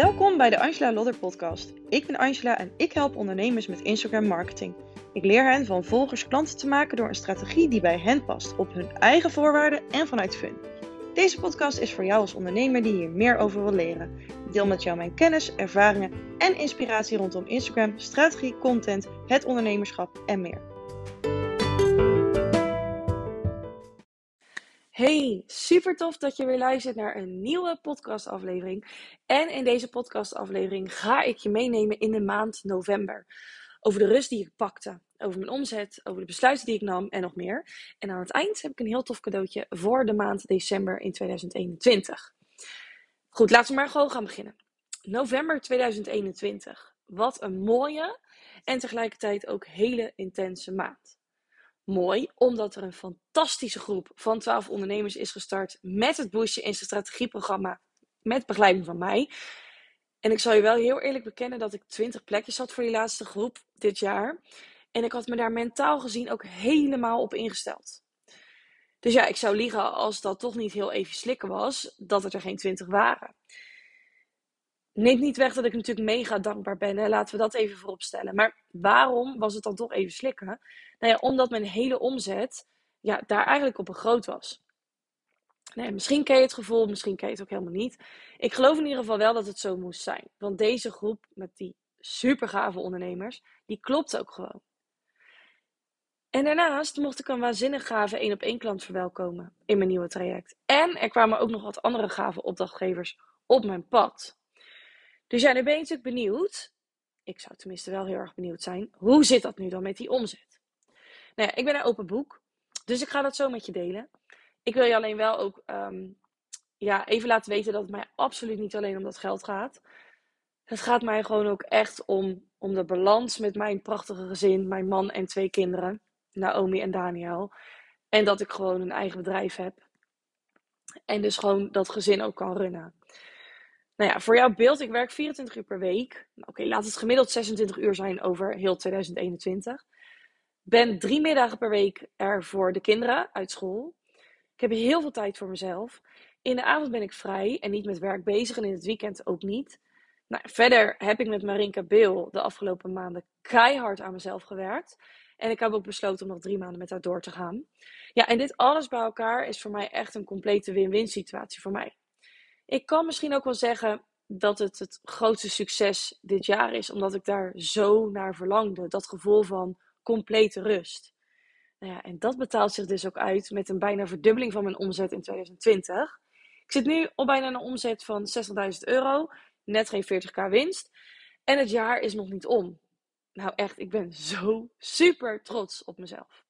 Welkom bij de Angela Lodder podcast. Ik ben Angela en ik help ondernemers met Instagram marketing. Ik leer hen van volgers klanten te maken door een strategie die bij hen past, op hun eigen voorwaarden en vanuit fun. Deze podcast is voor jou als ondernemer die hier meer over wil leren. Ik deel met jou mijn kennis, ervaringen en inspiratie rondom Instagram, strategie, content, het ondernemerschap en meer. Hey, super tof dat je weer luistert naar een nieuwe podcastaflevering. En in deze podcastaflevering ga ik je meenemen in de maand november. Over de rust die ik pakte, over mijn omzet, over de besluiten die ik nam en nog meer. En aan het eind heb ik een heel tof cadeautje voor de maand december in 2021. Goed, laten we maar gewoon gaan beginnen. November 2021. Wat een mooie en tegelijkertijd ook hele intense maand mooi, omdat er een fantastische groep van 12 ondernemers is gestart met het Boostje in zijn strategieprogramma met begeleiding van mij. En ik zal je wel heel eerlijk bekennen dat ik 20 plekjes had voor die laatste groep dit jaar. En ik had me daar mentaal gezien ook helemaal op ingesteld. Dus ja, ik zou liegen als dat toch niet heel even slikken was, dat het er geen 20 waren. Neemt niet weg dat ik natuurlijk mega dankbaar ben. Laten we dat even vooropstellen. Maar waarom was het dan toch even slikken? Nou ja, omdat mijn hele omzet ja, daar eigenlijk op een groot was. Misschien ken je het gevoel, misschien ken je het ook helemaal niet. Ik geloof in ieder geval wel dat het zo moest zijn. Want deze groep met die super gave ondernemers, die klopt ook gewoon. En daarnaast mocht ik een waanzinnig gave één op één klant verwelkomen in mijn nieuwe traject. En er kwamen ook nog wat andere gave opdrachtgevers op mijn pad. Dus ja, nu ben je benieuwd. Ik zou tenminste wel heel erg benieuwd zijn. Hoe zit dat nu dan met die omzet? Nou ik ben een open boek. Dus ik ga dat zo met je delen. Ik wil je alleen wel ook ehm, ja, even laten weten dat het mij absoluut niet alleen om dat geld gaat. Het gaat mij gewoon ook echt om, om de balans met mijn prachtige gezin, mijn man en twee kinderen, Naomi en Daniel. En dat ik gewoon een eigen bedrijf heb. En dus gewoon dat gezin ook kan runnen. Nou ja, voor jouw beeld, ik werk 24 uur per week. Oké, laat het gemiddeld 26 uur zijn over heel 2021. Ben drie middagen per week er voor de kinderen uit school. Ik heb heel veel tijd voor mezelf. In de avond ben ik vrij en niet met werk bezig en in het weekend ook niet. Nou, verder heb ik met Marinka Beel de afgelopen maanden keihard aan mezelf gewerkt. En ik heb ook besloten om nog drie maanden met haar door te gaan. Ja, en dit alles bij elkaar is voor mij echt een complete win-win situatie voor mij. Ik kan misschien ook wel zeggen dat het het grootste succes dit jaar is, omdat ik daar zo naar verlangde. Dat gevoel van complete rust. Nou ja, en dat betaalt zich dus ook uit met een bijna verdubbeling van mijn omzet in 2020. Ik zit nu op bijna een omzet van 60.000 euro, net geen 40k winst. En het jaar is nog niet om. Nou echt, ik ben zo super trots op mezelf.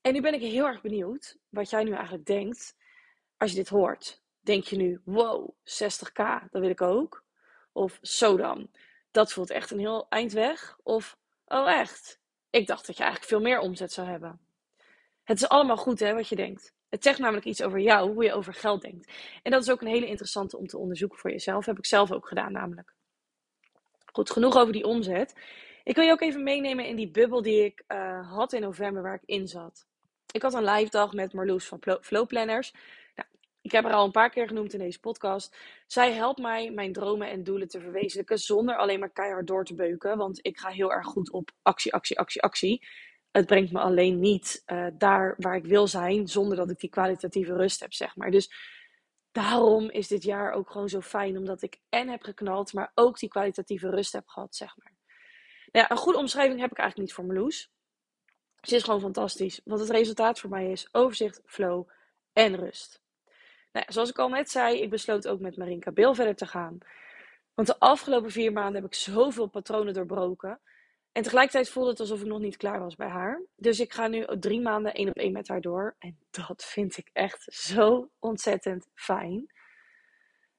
En nu ben ik heel erg benieuwd wat jij nu eigenlijk denkt als je dit hoort. Denk je nu, wow, 60k, dat wil ik ook? Of zo dan, dat voelt echt een heel eind weg? Of, oh echt, ik dacht dat je eigenlijk veel meer omzet zou hebben. Het is allemaal goed hè, wat je denkt. Het zegt namelijk iets over jou, hoe je over geld denkt. En dat is ook een hele interessante om te onderzoeken voor jezelf. Heb ik zelf ook gedaan namelijk. Goed, genoeg over die omzet. Ik wil je ook even meenemen in die bubbel die ik uh, had in november waar ik in zat. Ik had een live dag met Marloes van Flow Planners. Ik heb haar al een paar keer genoemd in deze podcast. Zij helpt mij mijn dromen en doelen te verwezenlijken zonder alleen maar keihard door te beuken. Want ik ga heel erg goed op actie, actie, actie, actie. Het brengt me alleen niet uh, daar waar ik wil zijn zonder dat ik die kwalitatieve rust heb, zeg maar. Dus daarom is dit jaar ook gewoon zo fijn, omdat ik en heb geknald, maar ook die kwalitatieve rust heb gehad, zeg maar. Nou ja, een goede omschrijving heb ik eigenlijk niet voor Meloes. Ze is gewoon fantastisch. Wat het resultaat voor mij is: overzicht, flow en rust. Nou zoals ik al net zei, ik besloot ook met Marinka Beel verder te gaan. Want de afgelopen vier maanden heb ik zoveel patronen doorbroken. En tegelijkertijd voelde het alsof ik nog niet klaar was bij haar. Dus ik ga nu drie maanden één op één met haar door. En dat vind ik echt zo ontzettend fijn.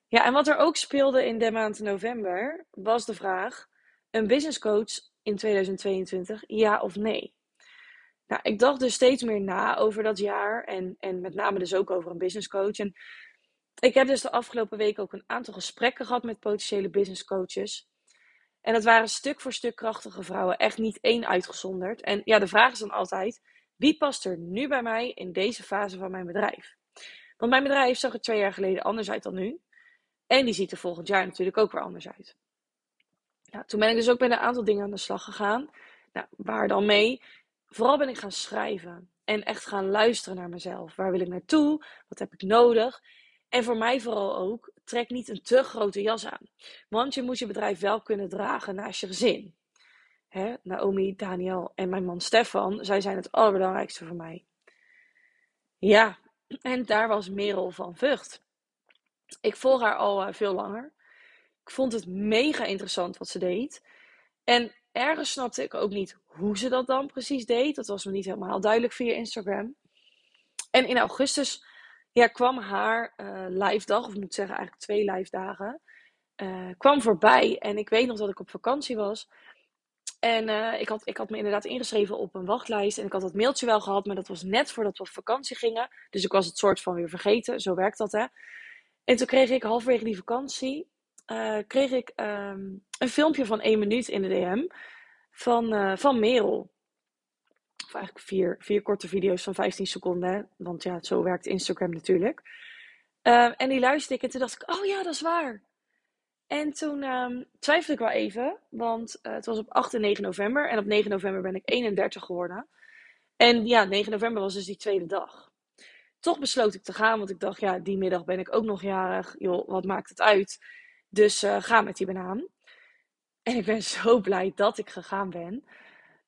Ja, en wat er ook speelde in de maand november was de vraag: een business coach in 2022, ja of nee? Nou, ik dacht dus steeds meer na over dat jaar en, en met name dus ook over een business coach. En ik heb dus de afgelopen weken ook een aantal gesprekken gehad met potentiële business coaches. En dat waren stuk voor stuk krachtige vrouwen, echt niet één uitgezonderd. En ja, de vraag is dan altijd, wie past er nu bij mij in deze fase van mijn bedrijf? Want mijn bedrijf zag er twee jaar geleden anders uit dan nu. En die ziet er volgend jaar natuurlijk ook weer anders uit. Nou, toen ben ik dus ook met een aantal dingen aan de slag gegaan. Nou, waar dan mee? Vooral ben ik gaan schrijven. En echt gaan luisteren naar mezelf. Waar wil ik naartoe? Wat heb ik nodig? En voor mij vooral ook, trek niet een te grote jas aan. Want je moet je bedrijf wel kunnen dragen naast je gezin. Hè? Naomi, Daniel en mijn man Stefan, zij zijn het allerbelangrijkste voor mij. Ja, en daar was Merel van Vught. Ik volg haar al uh, veel langer. Ik vond het mega interessant wat ze deed. En ergens snapte ik ook niet hoe ze dat dan precies deed. Dat was me niet helemaal duidelijk via Instagram. En in augustus ja, kwam haar uh, live dag, of ik moet zeggen eigenlijk twee live dagen, uh, kwam voorbij. En ik weet nog dat ik op vakantie was. En uh, ik, had, ik had me inderdaad ingeschreven op een wachtlijst. En ik had dat mailtje wel gehad, maar dat was net voordat we op vakantie gingen. Dus ik was het soort van weer vergeten. Zo werkt dat, hè. En toen kreeg ik halverwege die vakantie uh, kreeg ik um, een filmpje van één minuut in de DM van, uh, van Merel. Of eigenlijk vier, vier korte video's van 15 seconden. Want ja, zo werkt Instagram natuurlijk. Uh, en die luisterde ik en toen dacht ik, oh ja, dat is waar. En toen um, twijfelde ik wel even, want het was op 8 en 9 november. En op 9 november ben ik 31 geworden. En ja, 9 november was dus die tweede dag. Toch besloot ik te gaan, want ik dacht, ja, die middag ben ik ook nog jarig. Joh, wat maakt het uit? Dus uh, ga met die banaan. En ik ben zo blij dat ik gegaan ben.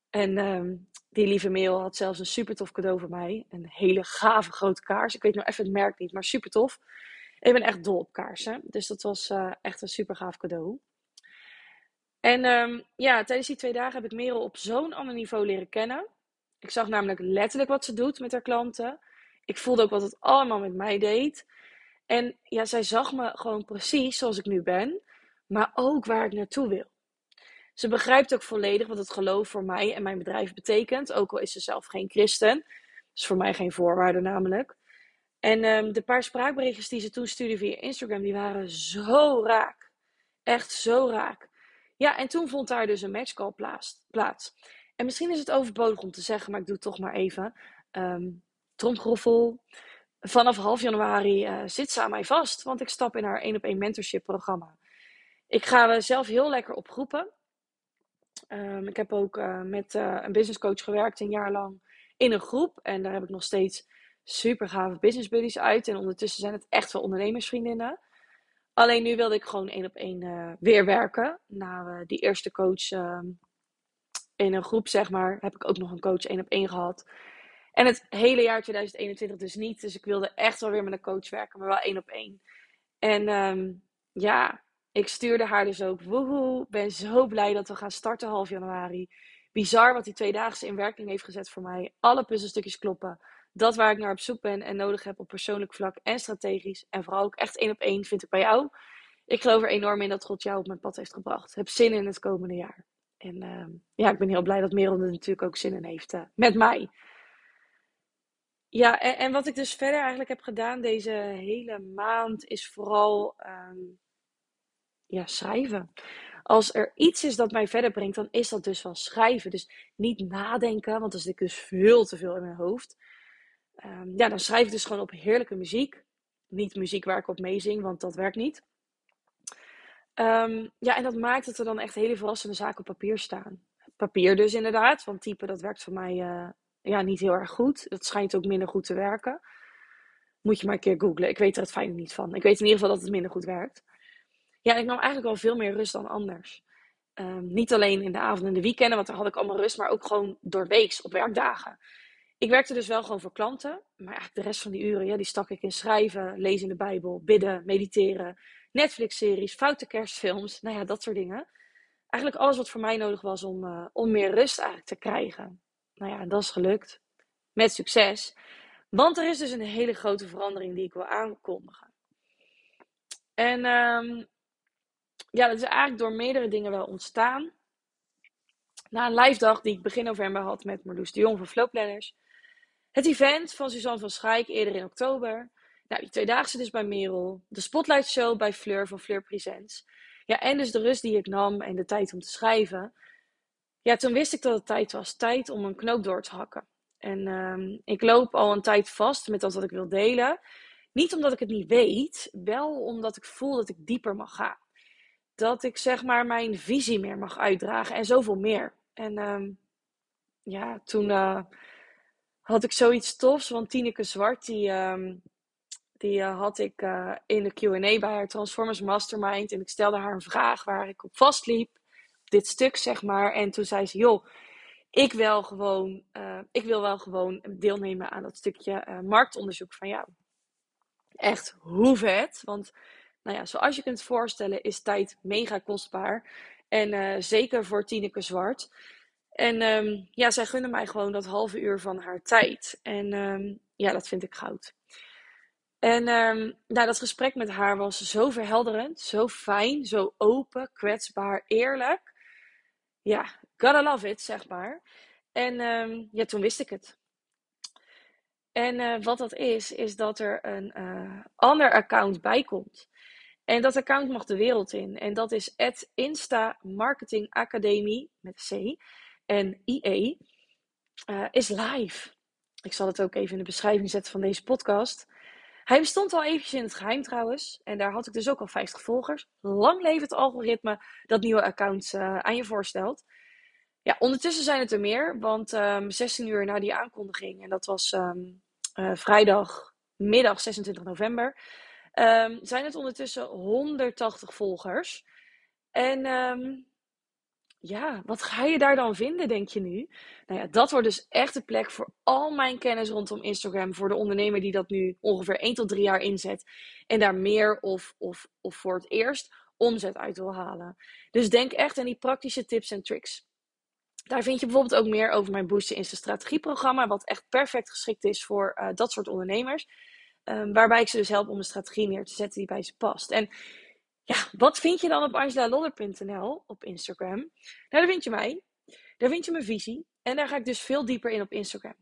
En um, die lieve mail had zelfs een super tof cadeau voor mij. Een hele gave grote kaars. Ik weet nog even het merk niet, maar super tof. Ik ben echt dol op kaarsen. Dus dat was uh, echt een super gaaf cadeau. En um, ja, tijdens die twee dagen heb ik Merel op zo'n ander niveau leren kennen. Ik zag namelijk letterlijk wat ze doet met haar klanten. Ik voelde ook wat het allemaal met mij deed. En ja, zij zag me gewoon precies zoals ik nu ben, maar ook waar ik naartoe wil. Ze begrijpt ook volledig wat het geloof voor mij en mijn bedrijf betekent, ook al is ze zelf geen christen. Dat is voor mij geen voorwaarde namelijk. En um, de paar spraakberichtjes die ze toen stuurde via Instagram, die waren zo raak. Echt zo raak. Ja, en toen vond daar dus een matchcall plaats. En misschien is het overbodig om te zeggen, maar ik doe het toch maar even. Um, tromgroffel vanaf half januari uh, zit ze aan mij vast, want ik stap in haar 1 op 1 mentorship programma. Ik ga zelf heel lekker op groepen. Um, ik heb ook uh, met uh, een business coach gewerkt een jaar lang in een groep. En daar heb ik nog steeds super gave business buddies uit. En ondertussen zijn het echt wel ondernemersvriendinnen. Alleen nu wilde ik gewoon één op één weer werken. Na die eerste coach ehm, in een groep, zeg maar, heb ik ook nog een coach één op één gehad. En het hele jaar 2021 dus niet. Dus ik wilde echt wel weer met een coach werken, maar wel één op één. En um, ja, ik stuurde haar dus ook. Woehoe, ben zo blij dat we gaan starten half januari. Bizar wat die tweedaagse in werking heeft gezet voor mij. Alle puzzelstukjes kloppen. Dat waar ik naar op zoek ben en nodig heb op persoonlijk vlak en strategisch. En vooral ook echt één op één vind ik bij jou. Ik geloof er enorm in dat God jou op mijn pad heeft gebracht. Heb zin in het komende jaar. En uh, ja, ik ben heel blij dat Merel er natuurlijk ook zin in heeft uh, met mij. Ja, en, wat ik dus verder eigenlijk heb gedaan deze hele maand is vooral um, ja, schrijven. Als er iets is dat mij verder brengt, dan is dat dus wel schrijven. Dus niet nadenken, want dan zit ik dus veel te veel in mijn hoofd. Um, ja, dan schrijf ik dus gewoon op heerlijke muziek. Niet muziek waar ik op meezing, want dat werkt niet. Um, ja, en dat maakt dat er dan echt hele verrassende zaken op papier staan. Papier dus inderdaad, want typen dat werkt voor mij uh, ja, niet heel erg goed. Dat schijnt ook minder goed te werken. Moet je maar een keer googlen. Ik weet er het fijne niet van. Ik weet in ieder geval dat het minder goed werkt. Ja, ik nam eigenlijk wel veel meer rust dan anders. Um, niet alleen in de avond en de weekenden, want daar had ik allemaal rust, maar ook gewoon door weeks op werkdagen. Ik werkte dus wel gewoon voor klanten, maar eigenlijk de rest van die uren, ja, die stak ik in schrijven, lezen in de Bijbel, bidden, mediteren, Netflix-series, foute kerstfilms, nou ja, dat soort dingen. Eigenlijk alles wat voor mij nodig was om, uh, om meer rust eigenlijk te krijgen. Nou ja, dat is gelukt. Met succes. Want er is dus een hele grote verandering die ik wil aankondigen. En um, ja, dat is eigenlijk door meerdere dingen wel ontstaan. Na een live dag die ik begin november had met Marloes de Jong van Flowplanners. Het event van Suzanne van Schaik eerder in oktober. Nou, die tweedaagse dus bij Merel. De Spotlight Show bij Fleur van Fleur Presents. Ja, en dus de rust die ik nam en de tijd om te schrijven. Ja, toen wist ik dat het tijd was. Tijd om een knoop door te hakken. En um, ik loop al een tijd vast met dat wat ik wil delen. Niet omdat ik het niet weet, wel omdat ik voel dat ik dieper mag gaan. Dat ik zeg maar mijn visie meer mag uitdragen en zoveel meer. En ehm, ja, toen uh, had ik zoiets tofs, want Tineke Zwart, die, um, die uh, had ik uh, in de Q&A bij haar Transformers Mastermind. En ik stelde haar een vraag waar ik op vastliep. Dit stuk, zeg maar. En toen zei ze, joh, ik wil, gewoon, ik wil wel gewoon deelnemen aan dat stukje marktonderzoek van jou. Echt, hoe vet. Want, nou ja, zoals je kunt voorstellen, is tijd mega kostbaar. En zeker voor Tineke Zwart. En um, ja, zij gunde mij gewoon dat halve uur van haar tijd. En um, ja, dat vind ik goud. En um, nou, dat gesprek met haar was zo verhelderend, zo fijn, zo open, kwetsbaar, eerlijk. Ja, gotta love it, zeg maar. En ja, toen wist ik het. En uh, wat dat is, is dat er een uh, ander account bij komt. En dat account mag de wereld in. En dat is Insta Marketing Academie met C. En IE uh, is live. Ik zal het ook even in de beschrijving zetten van deze podcast. Hij bestond al eventjes in het geheim trouwens. En daar had ik dus ook al 50 volgers. Lang leven het algoritme dat nieuwe accounts uh, aan je voorstelt. Ja, ondertussen zijn het er meer. Want um, ehm, 16 uur na die aankondiging, en dat was um, uh, vrijdagmiddag 26 november, um, zijn het ondertussen 180 volgers. En ja, wat ga je daar dan vinden, denk je nu? Nou ja, dat wordt dus echt de plek voor al mijn kennis rondom Instagram. Voor de ondernemer die dat nu ongeveer 1 tot 3 jaar inzet. En daar meer of, of, of voor het eerst omzet uit wil halen. Dus denk echt aan die praktische tips en tricks. Daar vind je bijvoorbeeld ook meer over mijn Boosten Insta strategieprogramma. Wat echt perfect geschikt is voor uh, dat soort ondernemers. Um, waarbij ik ze dus help om een strategie neer te zetten die bij ze past. En ja, wat vind je dan op angelalodder.nl op Instagram? Nou, daar vind je mij. Daar vind je mijn visie. En daar ga ik dus veel dieper in op Instagram.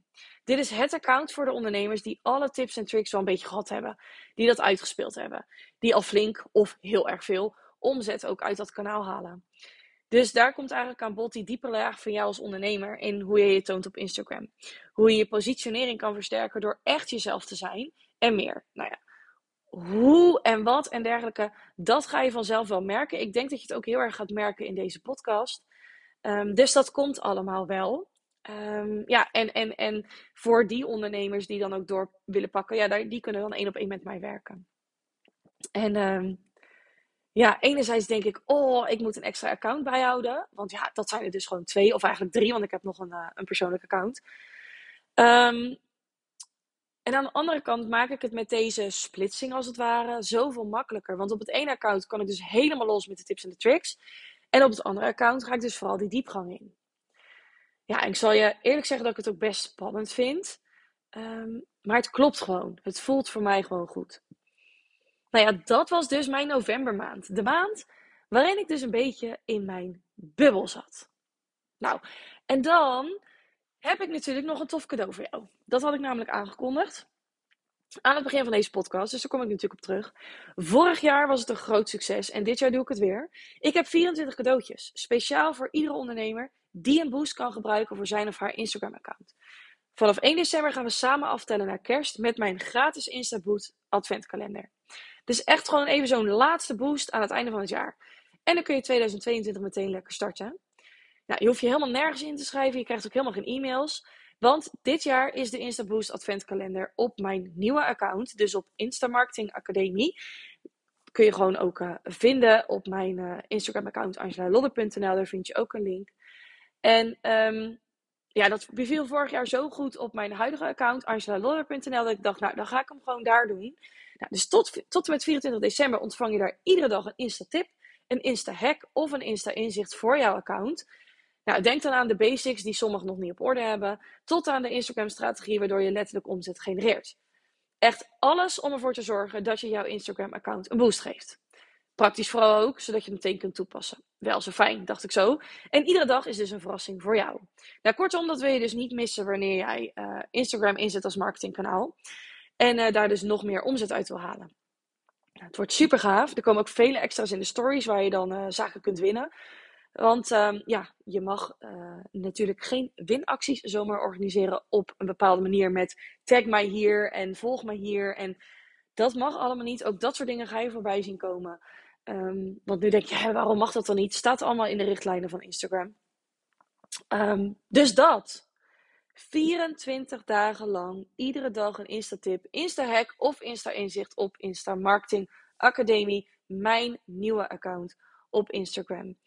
Dit is het account voor de ondernemers die alle tips en tricks wel een beetje gehad hebben. Die dat uitgespeeld hebben. Die al flink of heel erg veel omzet ook uit dat kanaal halen. Dus daar komt eigenlijk aan bod die diepe laag van jou als ondernemer in hoe je je toont op Instagram. Hoe je je positionering kan versterken door echt jezelf te zijn en meer. Nou ja, hoe en wat en dergelijke, dat ga je vanzelf wel merken. Ik denk dat je het ook heel erg gaat merken in deze podcast. Um, dus dat komt allemaal wel. Um, ja, en, en, en voor die ondernemers die dan ook door willen pakken, ja, die kunnen dan één op één met mij werken. En um, ja, enerzijds denk ik, oh, ik moet een extra account bijhouden. Want ja, dat zijn er dus gewoon twee, of eigenlijk drie, want ik heb nog een, uh, een persoonlijk account. En aan de andere kant maak ik het met deze splitsing als het ware zoveel makkelijker. Want op het ene account kan ik dus helemaal los met de tips en de tricks. En op het andere account ga ik dus vooral die diepgang in. Ja, ik zal je eerlijk zeggen dat ik het ook best spannend vind. Um, maar het klopt gewoon. Het voelt voor mij gewoon goed. Nou ja, dat was dus mijn novembermaand. De maand waarin ik dus een beetje in mijn bubbel zat. Nou, en dan heb ik natuurlijk nog een tof cadeau voor jou. Dat had ik namelijk aangekondigd aan het begin van deze podcast, dus daar kom ik natuurlijk op terug. Vorig jaar was het een groot succes en dit jaar doe ik het weer. Ik heb 24 cadeautjes, speciaal voor iedere ondernemer die een boost kan gebruiken voor zijn of haar Instagram-account. Vanaf 1 december gaan we samen aftellen naar kerst met mijn gratis Instaboot adventkalender. Dus echt gewoon even zo'n laatste boost aan het einde van het jaar. En dan kun je 2022 meteen lekker starten. Nou, je hoeft je helemaal nergens in te schrijven. Je krijgt ook helemaal geen e-mails. Want dit jaar is de Instaboost adventkalender op mijn nieuwe account. Dus op Instamarketing Academie. Kun je gewoon ook uh, vinden op mijn uh, Instagram account angelalodder.nl. Daar vind je ook een link. En um, ja, dat beviel vorig jaar zo goed op mijn huidige account angelalodder.nl. Dat ik dacht, nou dan ga ik hem gewoon daar doen. Nou, dus tot, tot en met 24 december ontvang je daar iedere dag een Insta-tip, een Insta-hack of een Insta-inzicht voor jouw account. Nou, denk dan aan de basics die sommigen nog niet op orde hebben, tot aan de Instagram-strategie waardoor je letterlijk omzet genereert. Echt alles om ervoor te zorgen dat je jouw Instagram-account een boost geeft. Praktisch vooral ook, zodat je het meteen kunt toepassen. Wel zo fijn, dacht ik zo. En iedere dag is dus een verrassing voor jou. Nou, kortom, dat wil je dus niet missen wanneer jij uh, Instagram inzet als marketingkanaal. En uh, daar dus nog meer omzet uit wil halen. Nou, het wordt super gaaf. Er komen ook vele extra's in de stories waar je dan uh, zaken kunt winnen. Want um, ja, je mag uh, natuurlijk geen winacties zomaar organiseren op een bepaalde manier met tag mij hier en volg mij hier. En Dat mag allemaal niet. Ook dat soort dingen ga je voorbij zien komen. Um, want nu denk je, waarom mag dat dan niet? Staat allemaal in de richtlijnen van Instagram. Um, dus dat. 24 dagen lang, iedere dag een Insta-tip, Insta-hack of Insta-inzicht op Insta Marketing Academie, mijn nieuwe account op Instagram.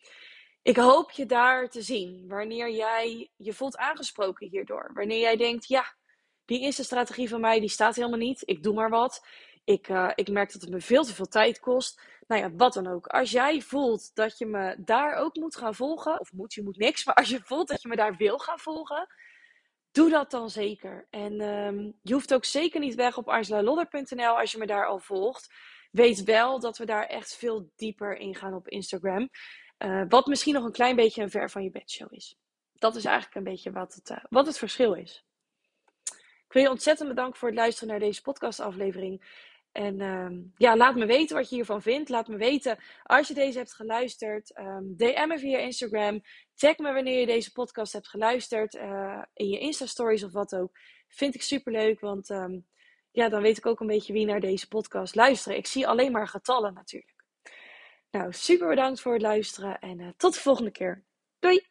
Ik hoop je daar te zien wanneer jij je voelt aangesproken hierdoor. Wanneer jij denkt, ja, die Insta-strategie van mij die staat helemaal niet. Ik doe maar wat. Ik, uh, ik merk dat het me veel te veel tijd kost. Nou ja, wat dan ook. Als jij voelt dat je me daar ook moet gaan volgen, of moet, je moet niks, maar als je voelt dat je me daar wil gaan volgen, doe dat dan zeker. En um, je hoeft ook zeker niet weg op arselalodder.nl als je me daar al volgt. Weet wel dat we daar echt veel dieper in gaan op Instagram. Uh, wat misschien nog een klein beetje een ver van je bedshow is. Dat is eigenlijk een beetje wat het, uh, wat het verschil is. Ik wil je ontzettend bedanken voor het luisteren naar deze podcastaflevering. En um, ja, laat me weten wat je hiervan vindt. Laat me weten als je deze hebt geluisterd. DM me via Instagram. Tag me wanneer je deze podcast hebt geluisterd. Uh, in je Insta-stories of wat ook. Vind ik super leuk, want um, ja, dan weet ik ook een beetje wie naar deze podcast luistert. Ik zie alleen maar getallen natuurlijk. Nou, super bedankt voor het luisteren en eh, tot de volgende keer. Doei!